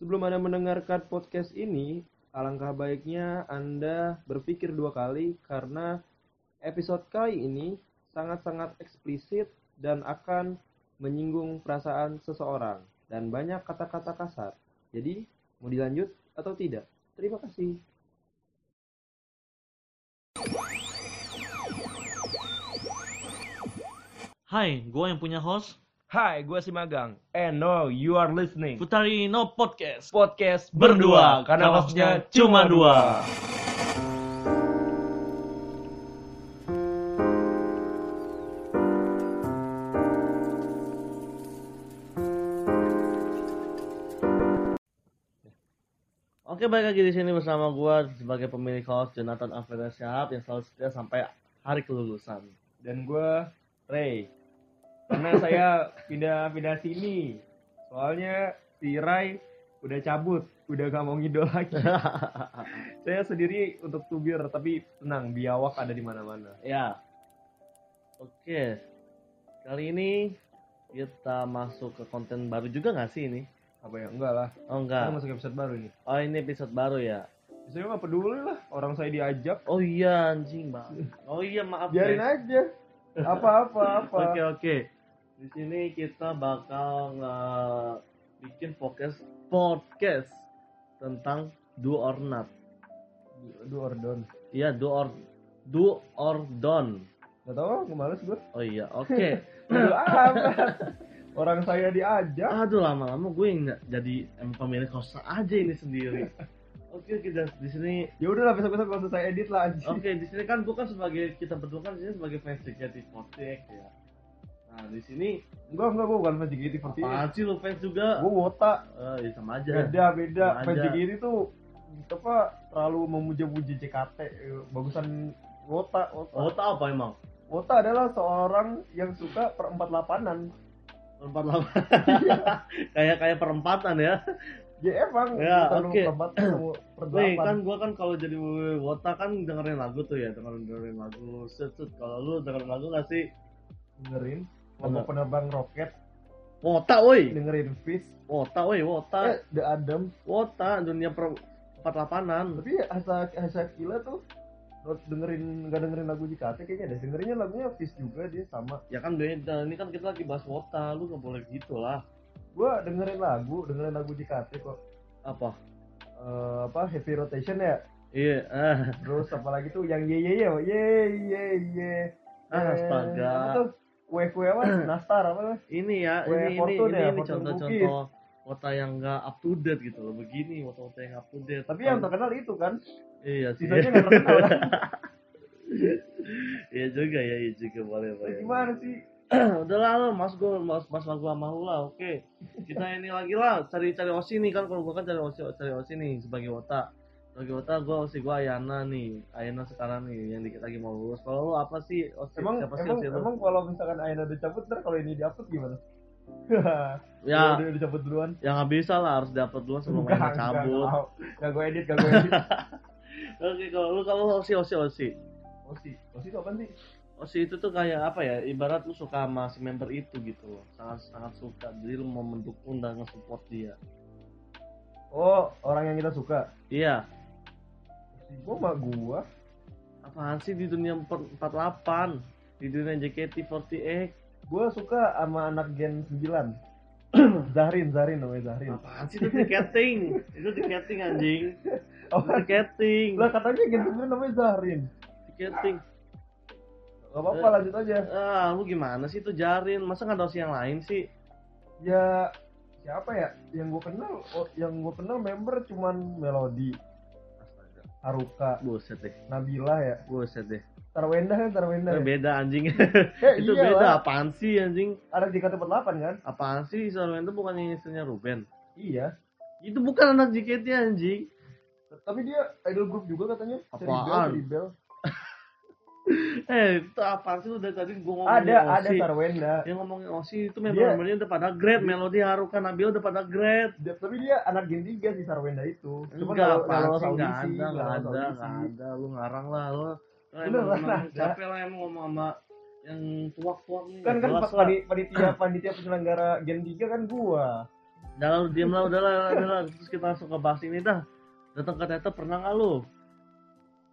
Sebelum Anda mendengarkan podcast ini, alangkah baiknya Anda berpikir dua kali karena episode kali ini sangat-sangat eksplisit dan akan menyinggung perasaan seseorang dan banyak kata-kata kasar. Jadi, mau dilanjut atau tidak? Terima kasih. Hai, gue yang punya host Hai, gue si Magang. And now you are listening. Putari No Podcast. Podcast Berdua, karena hostnya cuma dua. Oke, balik lagi di sini bersama gue sebagai pemilik host Jonathan Alfredo Syahab yang selalu setia sampai hari kelulusan. Dan gue Ray. Karena saya pindah-pindah sini. Soalnya si Ray udah cabut, udah gak mau ngidol lagi. saya sendiri untuk tubir, tapi tenang, biawak ada di mana-mana. ya. Oke. Kali ini kita masuk ke konten baru juga nggak sih ini? Apa ya? Enggak lah. Oh Kita enggak. masuk episode baru nih. Oh ini episode baru ya. Saya nggak peduli lah, orang saya diajak. Oh iya anjing bang. Oh iya maaf Biarin guys. aja. Apa-apa, apa. Oke oke. Di sini kita bakal nge- bikin podcast podcast tentang do or not. Aduh, ordon. Iya do or do or don't. Gak tau, gue males gue. Oh iya oke. Amat. Orang saya diajak. Aduh lama-lama gue yang jadi em, pemilik host aja ini sendiri. Oke kita di sini. Ya udahlah, besok-besok gak usah saya edit lah. Oke di sini kan gue kan sebagai kita berdua kan di sini sebagai fans JKT48 ya. Nah di sini Enggak, enggak, gue bukan fans JKT48. apaan sih lu fans juga? Gue wota. Eh ya sama aja. Beda, beda. Sama Fans aja. JKT itu apa terlalu memuja-muja JKT. Bagusan wota, wota. Apa emang? Wota adalah seorang yang suka perempat lapanan. Perempat lapan. kayak kayak perempatan ya. Ya emang, Ya, oke. perempat ketemu Nih kan gua kan kalau jadi wota kan dengerin lagu tuh ya, dengerin dengerin lagu. Set set kalau lu dengerin lagu gak sih? dengerin Kelompok penerbang roket, Wota woi. dengerin Fish, Wota woi, wota. eh, The Adam. Wota dunia per empat lapanan. Tapi Asa Asa Kila tuh dengerin nggak dengerin lagu JKT kayaknya deh dengerinnya lagunya Fish juga dia sama Ya kan beda. Ini kan kita lagi bahas wota, lu gak boleh gitu lah. gua dengerin lagu dengerin lagu JKT kok Apa? Eh, apa heavy rotation ya Iya, ah. terus apalagi tuh yang ye ye ye ye ye ye Ah, Eh, astaga. apa tuh kue kue apa nastar apa tuh Ini ya, Kue ini ini Fortune ini, ya, ini contoh-contoh wota yang gak up to date gitu loh. Begini wota-wota yang up to date. tapi yang terkenal itu kan Iya sih. sisanya nggak terkenal kan Iya juga ya, iya juga boleh boleh. gimana sih Udah lah lo, mas gue mas mas lagu sama lu lah, oke. Kita ini lagi lah, cari cari osi nih kan kalau gua kan cari osi cari osi nih sebagai wota. Sebagai wota gue osi gue Ayana nih, Ayana sekarang nih yang dikit lagi mau lulus. Kalau lu apa sih osi emang siapa sih emang osi lu? emang kalau misalkan Aina udah cabut ntar kalau ini diupload gimana Ya, udah udah cabut duluan ya nggak bisa lah harus dapat dulu sebelum Ayana cabut. Gak gue edit, gak gue edit. Oke, kalau lu kalau osi osi osi. Osi, Osi itu apa sih? Osi itu tuh kayak apa ya? Ibarat lu suka sama si member itu gitu loh. Sangat sangat suka. Jadi lu mau mendukung dan nge-support dia. Oh, orang yang kita suka. Iya. Gua mah gua. Apaan sih di dunia 48? Di dunia JKT48? Gua suka sama anak Gen 9. Zahrin, Zahrin namanya Zahrin. Apaan sih itu tiketing? itu tiketing anjing. Oh, tiketing. lah katanya Gen 9 namanya Zahrin. Tiketing. Gak apa-apa, Eh. lanjut aja. Ah, lu gimana sih itu jarin? Masa nggak ada yang lain sih? Ya siapa ya? Yang gua kenal, oh, yang gua kenal member cuman Melody, Haruka, Buset deh. Nabila ya. Buset deh. Tarwenda kan Tarwenda. Eh, Ya? beda anjing. Eh, itu iya beda apaan sih anjing? Anak JKT48 kan? Apaan sih itu bukan istrinya Ruben? Iya. Itu bukan anak JKT anjing. Tapi dia idol group juga katanya. Ceribel, Apaan? Ceribel. Eh, itu apaan sih lu dari tadi gua ngomongin Ada, ada Osi. Tarwenda. Yang ngomongin Osi itu member-membernya udah pada grade, Melody Haruka Nabil udah pada grade. Dia- tapi dia anak Gen 3 si Sarwenda itu. Cuma Enggak, lolos sih, enggak ada, enggak ada, enggak ada. Lu ngarang lah, lu. Emang, lah, ada. capek lah emang ngomong sama yang tuak-tuak nih. Kan kan pas panitia, panitia penyelenggara Gen 3 kan gua. Udah lu diem lah, udah lah, udah lah. Terus kita langsung ke bahas ini dah. Datang ke teater pernah nggak lu?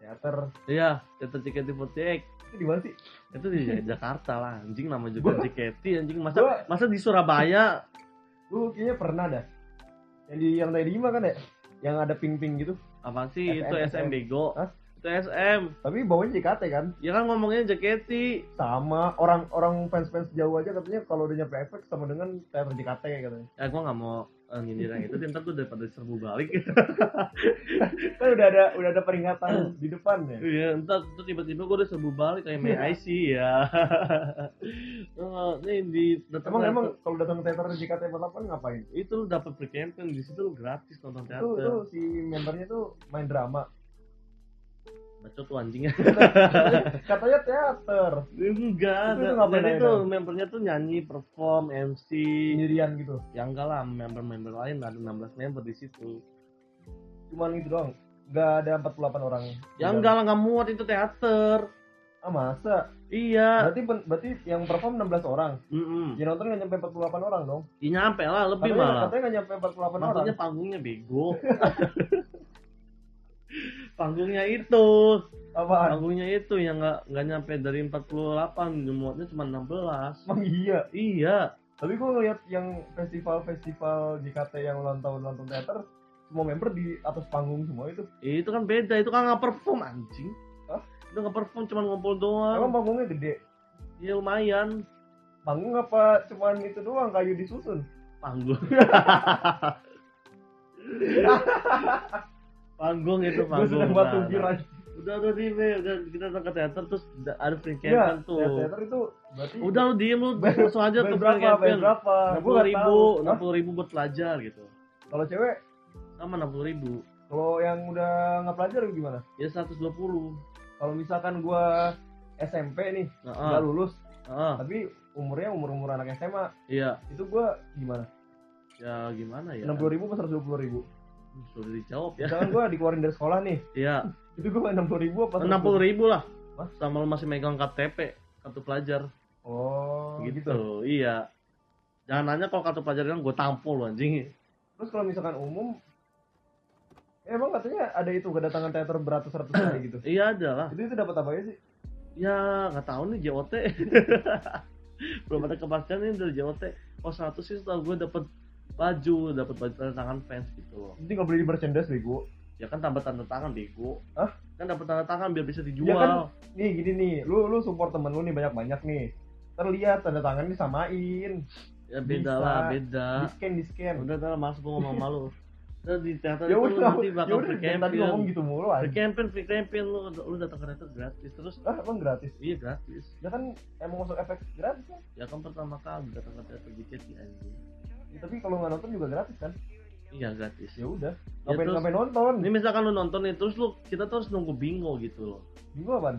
Teater. Iya, teater JKT48. Itu di mana sih? Itu di Jakarta lah, anjing nama juga Gua- JKT anjing masa Gua- masa di Surabaya Lu kayaknya pernah dah. Yang di yang tadi lima kan ya? Yang ada ping-ping gitu. apa sih SM, itu SM bego Hah? Itu SM Tapi bawahnya JKT kan? ya kan ngomongnya JKT Sama orang orang fans-fans jauh aja katanya kalau udah nyampe efek sama dengan teater JKT katanya. ya gua nggak mau eh, nyindir yang itu ntar tuh daripada serbu balik Kan udah ada udah ada peringatan di depan ya. Iya, entar tuh tiba-tiba gue udah serbu balik kayak May I see ya. Eh, nih di datang Emang teater, emang kalau datang ke teater JKT48 ngapain? itu lu dapat free camping di situ lu gratis nonton Itu, itu teater. si membernya tuh main drama. Bacot tuh anjingnya. Katanya teater. enggak, Itu- itu ada- tuh dong? membernya tuh nyanyi, perform, MC. Sendirian gitu. Ya enggak lah, member-member lain ada 16 member di situ. Cuman gitu doang. Gak ada 48 orang. Ya enggak lah, enggak muat itu teater. Ah masa? Iya. Berarti berarti yang perform 16 orang. Mm Yang nonton nggak nyampe 48 orang dong. Ya nyampe lah, lebih Katanya, malah. katanya nggak nyampe 48 orang. Maksudnya panggungnya bego. panggungnya itu. Apaan? Panggungnya itu yang nggak nggak nyampe dari 48, muatnya cuma 16. Emang iya. Iya. Tapi gue ngeliat yang festival-festival JKT yang ulang tahun ulang tahun teater, semua member di atas panggung semua itu. Itu kan beda, itu kan nggak perform anjing. Hah? Itu nggak perform cuma ngumpul Emang doang. panggungnya gede. Ya lumayan. Panggung apa cuman itu doang kayu disusun? Panggung. panggung itu Gue panggung. sedang Nah, batu nah. Udah udah di udah kita datang ke teater terus da- ada free Iya, camping tuh. teater itu berarti Udah lu diem lu langsung aja tuh free camping. berapa? Enam Gua puluh nggak ribu, enam puluh ribu buat pelajar gitu. Kalau cewek, Sama enam puluh ribu. kalau yang udah nggak pelajar gimana? Ya seratus dua puluh. Kalau misalkan gua SMP nih, nggak Heeh. lulus, Heeh. tapi umurnya umur umur anak SMA, Iya. itu gua gimana? Ya gimana ya? Enam puluh ribu pas seratus dua puluh ribu. Sudah dijawab ya. Misalkan gua dikeluarin dari sekolah nih, Iya. itu gua enam puluh ribu apa? Enam puluh ribu lah. Hah? Sama lu masih megang KTP, kartu pelajar. Oh, gitu. gitu. Iya. Jangan nanya kalau kartu pelajar kan gue tampol anjing. Terus kalau misalkan umum, eh, emang katanya ada itu kedatangan teater beratus-ratus kali gitu. Iya ada lah. Itu itu dapat apa ya sih? Ya nggak tahu nih JOT. Belum ada kepastian nih dari JOT. Oh 100 sih tau gue dapet baju, dapet baju tanda tangan fans gitu loh. Nanti nggak beli di merchandise bego. Ya kan tambah tanda tangan bego. Hah? Kan dapat tanda tangan biar bisa Ya dijual. kan, nih gini nih, lu lu support temen lu nih banyak-banyak nih. Terlihat tanda tangan disamain, Ya beda Bisa. lah, beda. di scan di scan. Udah udah masuk gua ngomong malu. Udah di teater Ya itu udah, nanti ya bakal udah free dari tadi ngomong campaign. gitu mulu Free aja. campaign, free campaign lu lu datang ke teater gratis terus Ah, emang gratis. iya gratis. Ya kan emang masuk efek gratis kan? Ya kan pertama kali datang ke teater JKT anjing. Ya, tapi kalau nggak nonton juga gratis kan? Iya gratis. Ya udah. Ya, Ngapain ngapain nonton? Ini misalkan lu nonton nih terus lu kita tuh harus nunggu bingo gitu loh. Bingung apaan?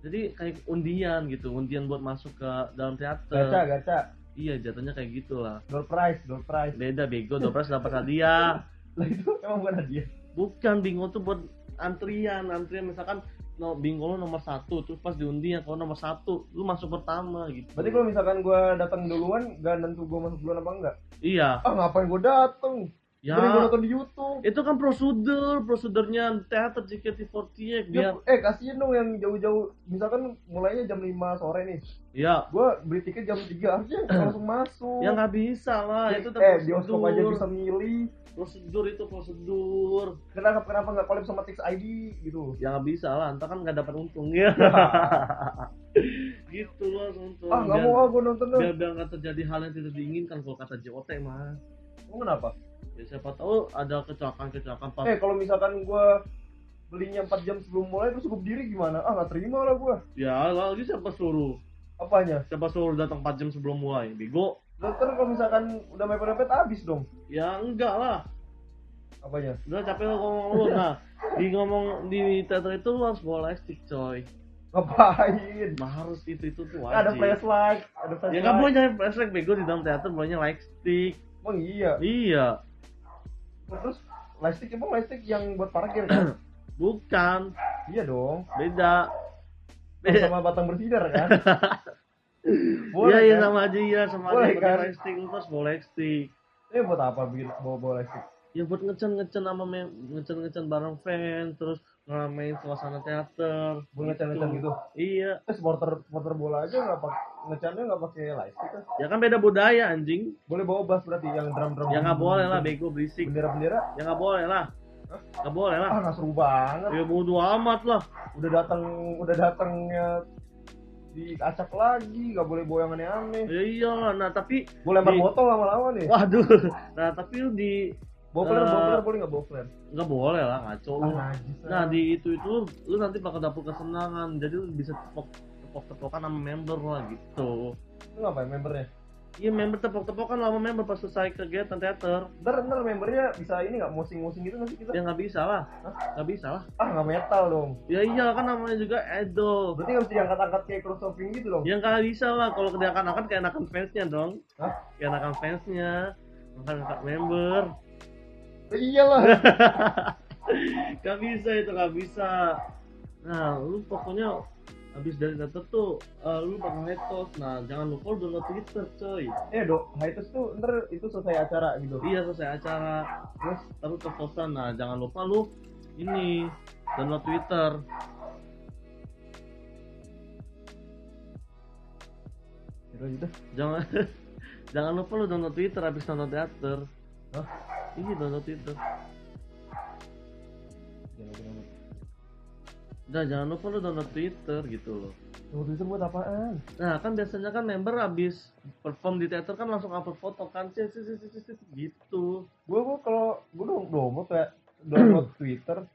Jadi kayak undian gitu, undian buat masuk ke dalam teater. Gacha, gacha. Iya, jatuhnya kayak gitulah. Door prize, door prize. Beda bego, dopres dapat hadiah. Lah itu emang bukan hadiah. Bukan bingo tuh buat antrian, antrian misalkan no, bingo lu nomor satu, terus pas diundi yang kalau nomor satu, lu masuk pertama gitu. Berarti kalau misalkan gua datang duluan, gak nentu gua masuk duluan apa enggak? Iya, Ah ngapain gua dateng? ya. Mending gua nonton di YouTube. itu kan prosedur, prosedurnya teater JKT48 Ya, biar, eh kasihin dong yang jauh-jauh. Misalkan mulainya jam 5 sore nih. Ya, gua beli tiket jam 3 harusnya langsung masuk. Ya nggak bisa lah, itu tuh eh bioskop aja bisa milih prosedur itu prosedur. Kenapa kenapa nggak collab sama Tix ID gitu? Ya nggak bisa lah. Entar kan nggak dapat untung ya. Gitu loh untung ah nggak mau ah gua nonton dong. biar nggak terjadi hal yang tidak diinginkan kalau kata JOT mah Emang kenapa? Ya siapa tahu ada kecelakaan kecelakaan pas eh kalau misalkan gua belinya 4 jam sebelum mulai terus gua berdiri gimana? Ah nggak terima lah gua. Ya lagi siapa suruh? Apanya? Siapa suruh datang 4 jam sebelum mulai? Bego dokter kalau misalkan udah mepet-mepet habis dong. Ya enggak lah. Apanya? Udah capek lo ngomong lu. Nah di ngomong di teater itu lu harus bawa lightstick coy. Ngapain? Nah, harus itu itu tuh ada flashlight ada ya flashlight nggak boleh nyari flashlight bego di dalam teater bolehnya lightstick emang iya? Iya. Terus lightstick emang lightstick yang buat parkir kan? Bukan. Iya dong. Beda. Sama batang bersinar kan Iya iya kan? sama aja iya sama Boleh, aja kan? pakai lightstick lu harus bawa lightstick Eh buat apa bikin bawa-bawa lightstick? ya buat ngecen ngecen sama ngecen ngecen bareng fans terus ngeramein suasana teater Buat ngecan-ngecan gitu. iya Eh supporter supporter bola aja nggak pak ngecannya nggak pakai lightstick kan? ya kan beda budaya anjing Boleh bawa bass berarti yang drum-drum. ya nggak boleh lah bego berisik Bendera-bendera? ya nggak boleh lah nggak boleh lah Ah nggak seru banget. ya bodo amat lah Udah datang udah datangnya diacak lagi, nggak boleh bawa yang aneh-aneh. ya iyalah nah tapi Boleh lempar Di- botol lama-lama nih. waduh nah tapi lu di Bawa flare, bawa Eh, flare boleh nggak bawa flare? nggak boleh lah ngaco Ah, lah. nah di itu itu lu, lu nanti bakal dapur kesenangan jadi lu bisa tepok tepok tepokan sama member lah gitu Lu ngapain membernya? Iya member tepok-tepokan sama member pas selesai kegiatan teater Ntar, ntar membernya bisa ini nggak musing-musing gitu nggak sih kita? ya nggak bisa lah nggak bisa lah Ah nggak metal dong. ya iya kan namanya juga idol Berarti nggak bisa diangkat-angkat kayak crossover gitu dong? ya nggak bisa lah kalau kedakan-akan kayak enakan fansnya dong Hah? kayak enakan fansnya makan angkat member Ya, iyalah. nggak bisa itu nggak bisa nah lu pokoknya habis dari teater tuh eh, lu bakal hetos nah jangan lupa lu download twitter coy. Eh dok, hiatus tuh ntar itu selesai acara gitu. iya selesai acara. Terus terus ke nah jangan lupa lu ini download twitter. Gitu. jangan jangan lupa lu download Twitter habis nonton teater. Hah? ini download Twitter dan jangan lupa lu download Twitter gitu loh Tunggu Twitter buat apaan? nah kan biasanya kan member habis perform di teater kan langsung upload foto kan sih sih sih sih sih, gitu Gue gue kalau gue dong download kayak download Twitter.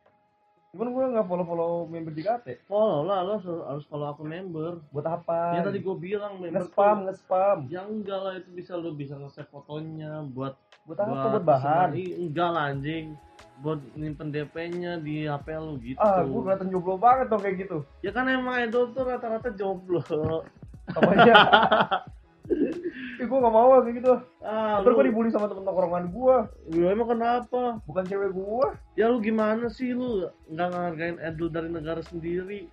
Cuman gue nggak follow follow member JKT. follow lah lo harus, follow akun member Buat apa? ya tadi gue bilang member nge-spam, tuh- nge-spam. ya enggak lah itu bisa lu bisa nge-save fotonya buat Buat apa? Buat bahan. enggak lah anjing buat nyimpen DP-nya di HP lu gitu Ah, gue kelihatan jomblo banget dong kayak gitu. ya kan emang idol tuh rata-rata jomblo Apanya? Ih, gue gak mau kayak gitu. ah gue lu, dibully sama temen tongkrongan gue. lu emang kenapa Bukan cewek gue. ya lu gimana sih lu nggak ngehargain idol dari negara sendiri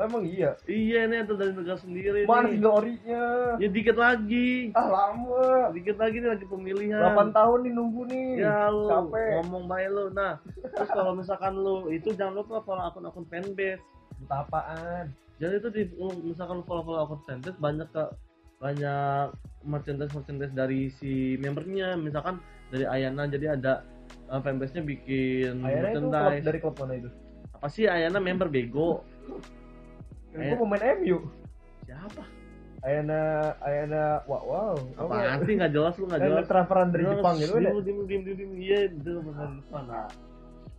Emang iya. iya ini idol dari negara sendiri Mana nih tinggal orinya? ya dikit lagi Ah lama. dikit lagi nih lagi pemilihan 8 tahun nih nunggu nih. ya lu Capek. ngomong baik lu nah terus kalau misalkan lu itu jangan lupa follow akun-akun fanbase Buat apaan? jadi itu di misalkan lu follow follow akun fanbase banyak ke banyak merchandise merchandise dari si membernya misalkan dari Ayana jadi ada uh, fanbase nya bikin Akhirnya itu klub, merchandise dari klub mana itu? apa sih Ayana member bego. Gue pemain MU. siapa Ayana, Ayana, wow, wow. apaan sih nggak jelas lu nggak jelas transferan dari Lu Jepang gitu kan ya? diem, diem, diem, diem. iya itu benar nah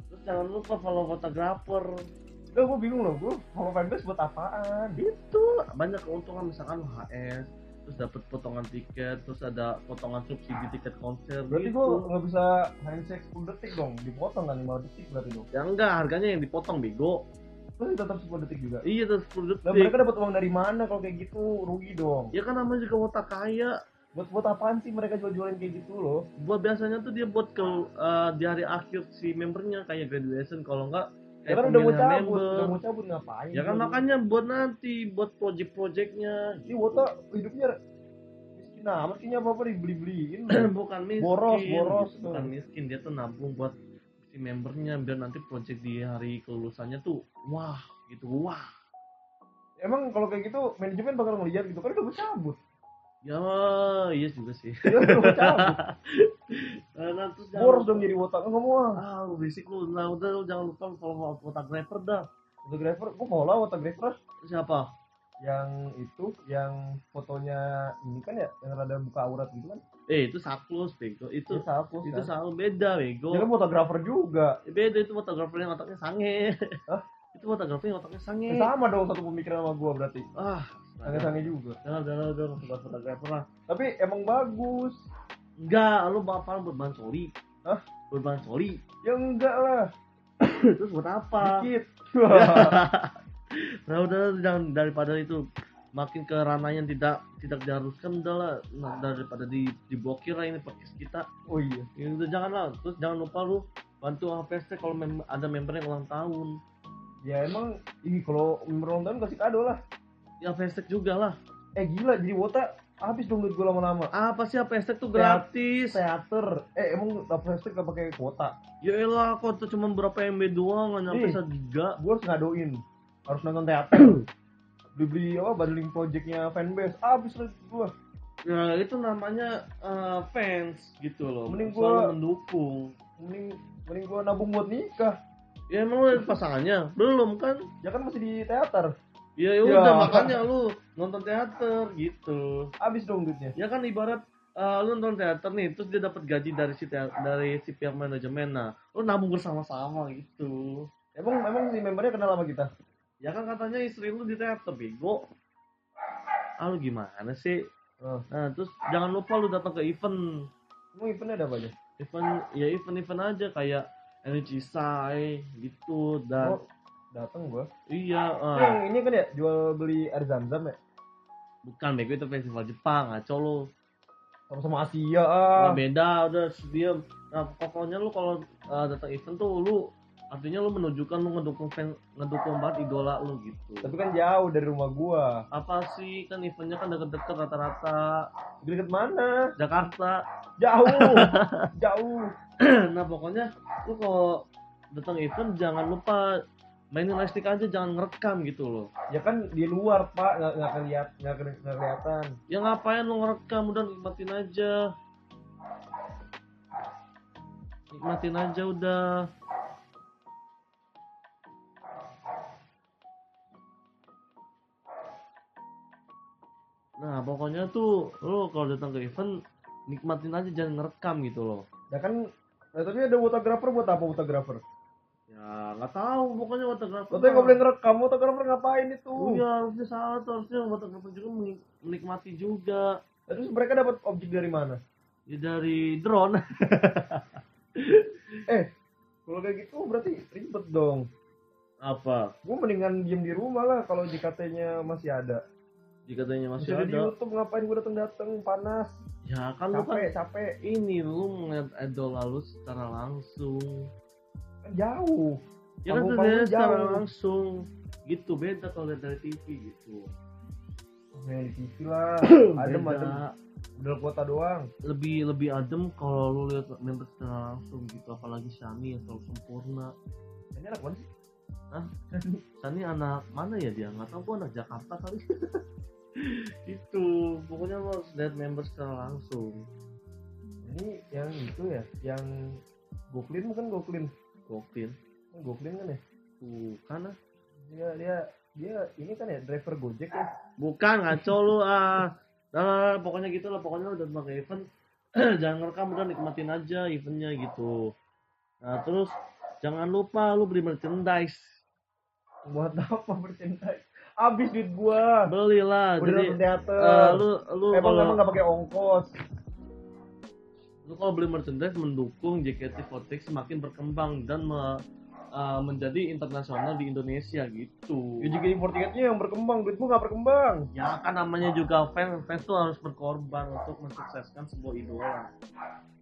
terus jangan lupa follow fotografer Udah gue bingung loh, gue follow fanbase buat apaan? itu banyak keuntungan misalkan lu HS terus dapat potongan tiket terus ada potongan subsidi tiket konser Berarti gitu. gue nggak bisa handshake 10 detik dong, dipotong kan 5 detik berarti dong. ya enggak harganya yang dipotong bego Terus tetap 10 detik juga. iya terus 10 Lah detik mereka dapat uang dari mana kalau kayak gitu? Rugi dong. ya kan namanya juga wota kaya Buat buat apaan sih mereka jual-jualin kayak gitu loh? buat biasanya tuh dia buat ke eh, di hari akhir si membernya kayak graduation kalau enggak Ya kan udah mau cabut, member. udah mau cabut ngapain? ya kan Jual-jual? makanya buat nanti buat project-projectnya Ih, Wota hidupnya miskin amat kayaknya apa-apa dibeli-beliin. bukan miskin Boros, boros gitu. bukan miskin dia tuh nabung buat si membernya biar nanti project di hari kelulusannya tuh wah gitu wah Emang kalau kayak gitu manajemen bakal ngeliat gitu kan udah mau cabut. ya iya juga sih Ya udah mau cabut. nah, terus Boros lupa- dong jadi Wota. Enggak mau ah. ah lu berisik lu nah udah lu jangan lupa follow fotografer dah Fotografer, gua follow fotografer siapa yang itu yang fotonya ini kan ya yang rada buka aurat gitu kan eh itu saklus bego. Itu itu salkus itu kan? selalu beda bego. Dia fotografer juga. Eh, beda itu fotografer yang otaknya sange. Hah? itu fotografer yang otaknya sange. Ya, sama dong satu pemikiran sama gua berarti. Ah sange-sange juga. Jangan jangan jangan fotografer lah. Tapi emang bagus. Enggak lu bapak buat bahan soli. Hah? bahan soli. Ya enggak lah. Terus buat apa? Dikit. Nah udah jangan daripada itu makin ke ranah yang tidak tidak diharuskan udah lah. Nah, daripada di diblokir lah ini podcast kita. Oh iya. Ya udah jangan lah. Terus jangan lupa lu bantu HPST kalau mem- ada member yang ulang tahun. Ya emang ih kalau member ulang tahun kasih kado lah. Ya HPST juga lah. Eh gila jadi wota habis dong duit gue lama-lama. Apa sih hashtag tuh gratis? teater. Eh emang hashtag gak pakai kuota? Ya elah, tuh cuma berapa MB doang, nggak nyampe Ih. 1 giga. gue harus ngadoin. Harus nonton teater beli apa bundling projectnya fanbase habis duit gue Ya itu namanya eh, fans gitu loh. Mending Selalu gua- mendukung. mending mending gue nabung buat nikah Ya emang lu ada pasangannya? Belum kan? ya kan masih di teater Ya Ya. udah makanya lu nonton teater gitu. habis dong duitnya Ya kan ibarat eh, lu nonton teater nih, terus dia dapat gaji dari si tea- dari si pihak manajemen. Nah, lu nabung bersama-sama gitu. emang emang si membernya kenal sama kita Ya kan katanya istri lu di teater bego. Ah lu gimana sih? oh. Nah, terus jangan lupa lu datang ke event. emang eventnya ada apa aja Event ya event-event aja kayak energy sai gitu dan oh datang gue iya eh, yang ini kan ya jual beli air zam zam ya bukan bego itu festival Jepang ngaco lu. sama-sama Asia Nah, ah beda udah dia nah pokoknya lu kalau uh, datang event tuh lu artinya lu menunjukkan lu ngedukung fan ngedukung banget idola lu gitu. Tapi kan jauh dari rumah gua. Apa sih? Kan eventnya kan deket-deket rata-rata. Deket mana? Jakarta. Jauh. Jauh. Nah pokoknya lu kalau datang event jangan lupa mainin lightstick aja jangan ngerekam gitu loh. Ya kan di luar pak. Nggak nggak keliat nggak keli- nggak kelihatan. Ya ngapain lu ngerekam? Udah nikmatin aja. Nikmatin aja udah nah pokoknya tuh lo kalau datang ke event nikmatin aja jangan ngerekam gitu loh. Ya kan nah, tapi ada fotografer buat apa fotografer? Ya nggak tahu pokoknya fotografer Katanya nggak boleh ngerekam fotografer ngapain itu? Oh iya harusnya salah tuh harusnya fotografer juga menik- menikmati juga. Nah, terus mereka dapat objek dari mana? Ya dari drone. Eh kalau kayak gitu berarti ribet dong. Apa? Gua mendingan diem di rumah lah kalau JKT-nya masih ada jika tanya masih masih ada. di YouTube ngapain gua dateng dateng panas. Ya kan lu kan capek capek. ini lu ngeliat idol lalu secara langsung. Jauh. Ya kan terlihat secara langsung. Gitu beda kalau lihat dari TV gitu. Di TV lah. Adem Beda. adem. Udah kuota doang. Lebih lebih adem kalau lu lihat member secara langsung gitu. Apalagi Shani yang selalu sempurna. Ini anak mana sih Hah? Shani anak mana ya dia? Nggak tahu gua anak Jakarta kali. Gitu. Pokoknya lo harus lihat member secara langsung. Ini yang itu ya yang Goklin bukan Goklin? Gokil Goklin kan ya? Bukan ah. Dia dia dia ini kan ya driver Gojek ya? Bukan ngaco lu ah. Nah, nah, nah, pokoknya gitu lah. Pokoknya datang ke event. Jangan ngerekam udah nikmatin aja eventnya gitu. Nah terus jangan lupa lu beli merchandise buat apa merchandise habis duit gua. Belilah udah jadi teater eh, lu lu emang kalau emang nggak pakai ongkos. Lu kalau beli merchandise mendukung JKT48 semakin berkembang dan me- eh, menjadi internasional di Indonesia gitu. Ya juga importikatnya yang berkembang duit gua nggak berkembang. Ya kan namanya juga fans fans tuh harus berkorban untuk mensukseskan sebuah idola.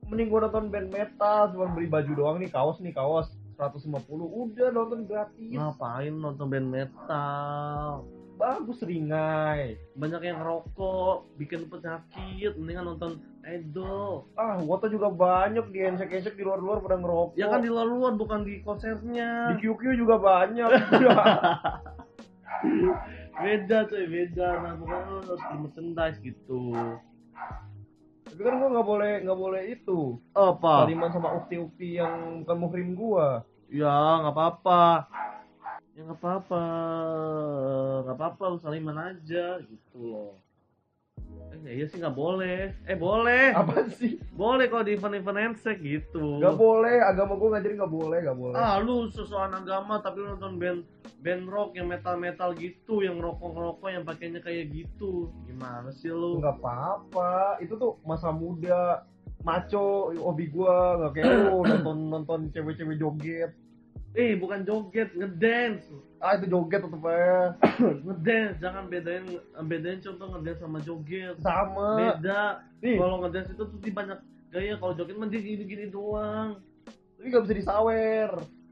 Mending gua nonton band metal cuma beli baju doang nih kaos nih kaos 150 udah nonton gratis. Ngapain nonton band metal? Bagus ringai. Banyak yang ngerokok bikin penyakit mendingan nonton idol ah wota juga banyak di ensek-ensek di luar-luar pada ngerokok. Ya kan di luar luar bukan di konsernya. Di QQ juga banyak. Beda cuy beda. Nah pokoknya lu harus merchandise gitu. Tapi kan gua nggak boleh nggak boleh itu. Apa? Saliman sama ukti-ukti yang bukan muhrim gua ya nggak apa-apa. Ya nggak apa-apa. Nggak apa-apa lu saliman aja gitu loh. Eh iya sih nggak boleh. Eh boleh. Apa sih? Boleh kalau di event-event handshake gitu. Nggak boleh agama gua ngajarin nggak boleh nggak boleh. Ah lu sesuatu agama tapi lu nonton band band rock yang metal metal gitu yang ngerokok yang pakainya kayak gitu. Gimana sih lu? Nggak apa-apa. Itu tuh masa muda maco hobi gua nggak kayak lu nonton nonton cewek-cewek joget. Eh bukan joget ngedance. Ah itu joget tetep aja. Ngedance jangan bedain bedain contoh ngedance sama joget. Sama. Beda. Kalau ngedance itu tuh banyak gaya kalau joget mah dia gini-gini doang. Tapi nggak bisa disawer.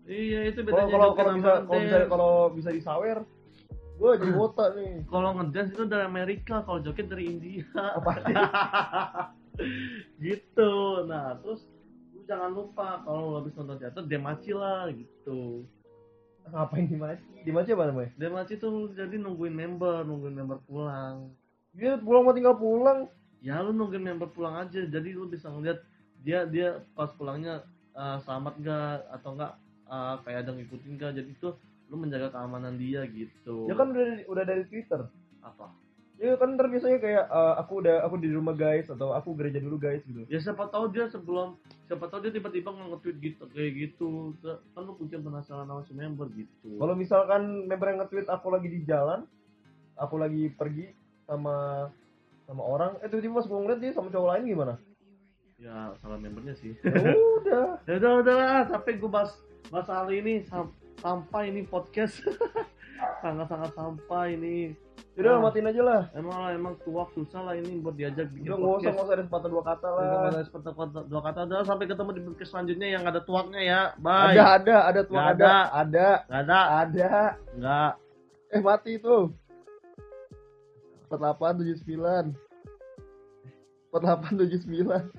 Iya itu bedanya kalau kalau bisa kalau bisa kalau bisa disawer Gue jadi wota nih. kalau ngedance itu dari Amerika kalau joget dari India. Apa sih? gitu. Nah terus lu jangan lupa kalau lu habis nonton teater demaci lah gitu. Ngapain di Maci? Di Maci apa namanya? demaci tuh jadi nungguin member nungguin member pulang. Dia pulang mau tinggal pulang. ya lu nungguin member pulang aja. Jadi lu bisa ngeliat dia dia pas pulangnya uh, selamat gak atau enggak uh, kayak ada ngikutin gak jadi tuh lu menjaga keamanan dia gitu. Ya kan udah udah dari Twitter. apa Ya kan ntar biasanya kayak eh, aku udah aku di rumah guys atau aku gereja dulu guys gitu. ya siapa tahu dia sebelum siapa tahu dia tiba-tiba nge-tweet gitu kayak gitu kan lu punya penasaran sama si member gitu Kalau misalkan member yang nge-tweet aku lagi di jalan, aku lagi pergi sama sama orang, eh tiba-tiba pas gue ngeliat dia sama cowok lain gimana? ya salah membernya sih Ya udah. ya udah udah lah sampai gue bahas bahas hal ini sam- sampai ini podcast sangat sangat sampai ini Udah Ah. matiin aja lah. emang lah emang tuak susah lah ini buat diajak bikin Udah nggak usah nggak usah ada sepatah dua kata lah. Jangan ada kata dua kata udah sampai ketemu di podcast selanjutnya yang ada tuaknya ya bye Ada ada ada tuh Nggak ada ada Gak ada ada. nggak Eh mati itu. 4879. 4879.